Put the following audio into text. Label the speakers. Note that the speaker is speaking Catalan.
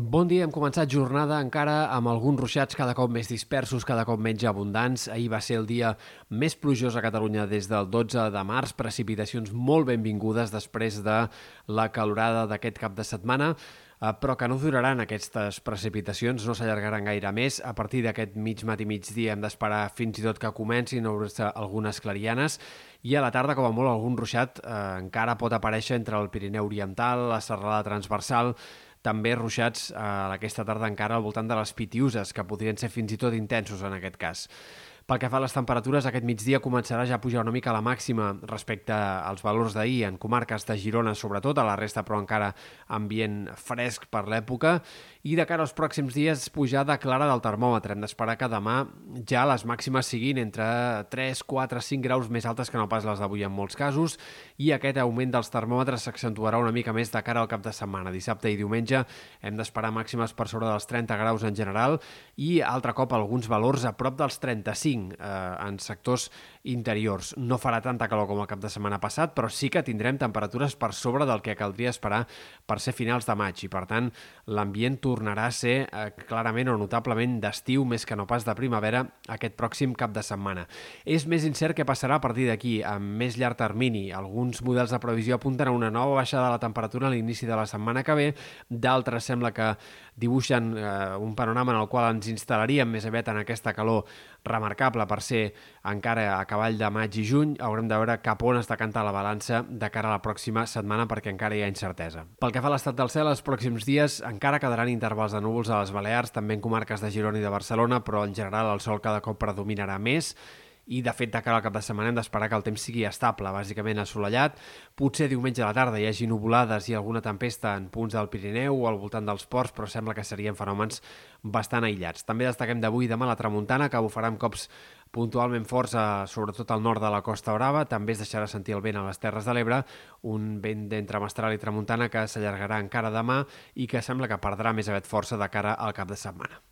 Speaker 1: Bon dia, hem començat jornada encara amb alguns ruixats cada cop més dispersos, cada cop menys abundants. Ahir va ser el dia més plujós a Catalunya des del 12 de març, precipitacions molt benvingudes després de la calorada d'aquest cap de setmana eh, però que no duraran aquestes precipitacions, no s'allargaran gaire més. A partir d'aquest mig matí migdia hem d'esperar fins i tot que comencin a obrir-se algunes clarianes i a la tarda, com a molt, algun ruixat eh, encara pot aparèixer entre el Pirineu Oriental, la serralada transversal, també ruixats eh, aquesta tarda encara al voltant de les pitiuses, que podrien ser fins i tot intensos en aquest cas. Pel que fa a les temperatures, aquest migdia començarà ja a pujar una mica la màxima respecte als valors d'ahir en comarques de Girona, sobretot, a la resta però encara ambient fresc per l'època, i de cara als pròxims dies pujada clara del termòmetre. Hem d'esperar que demà ja les màximes siguin entre 3, 4, 5 graus més altes que no pas les d'avui en molts casos, i aquest augment dels termòmetres s'accentuarà una mica més de cara al cap de setmana. Dissabte i diumenge hem d'esperar màximes per sobre dels 30 graus en general i altre cop alguns valors a prop dels 35 5 eh, en sectors interiors. No farà tanta calor com el cap de setmana passat, però sí que tindrem temperatures per sobre del que caldria esperar per ser finals de maig i, per tant, l'ambient tornarà a ser eh, clarament o notablement d'estiu més que no pas de primavera aquest pròxim cap de setmana. És més incert què passarà a partir d'aquí, amb més llarg termini. Alguns models de previsió apunten a una nova baixada de la temperatura a l'inici de la setmana que ve, d'altres sembla que dibuixen eh, un panorama en el qual ens instal·laríem més aviat en aquesta calor remarcable per ser encara a cavall de maig i juny. Haurem de veure cap on està cantant la balança de cara a la pròxima setmana perquè encara hi ha incertesa. Pel que fa a l'estat del cel, els pròxims dies encara quedaran intervals de núvols a les Balears, també en comarques de Girona i de Barcelona, però en general el sol cada cop predominarà més i de fet de cara al cap de setmana hem d'esperar que el temps sigui estable, bàsicament assolellat. Potser diumenge a la tarda hi hagi nuvolades i alguna tempesta en punts del Pirineu o al voltant dels ports, però sembla que serien fenòmens bastant aïllats. També destaquem d'avui i demà la tramuntana, que bufarà amb cops puntualment forts, a, sobretot al nord de la Costa Brava. També es deixarà sentir el vent a les Terres de l'Ebre, un vent d'entre mestral i tramuntana que s'allargarà encara demà i que sembla que perdrà més aviat força de cara al cap de setmana.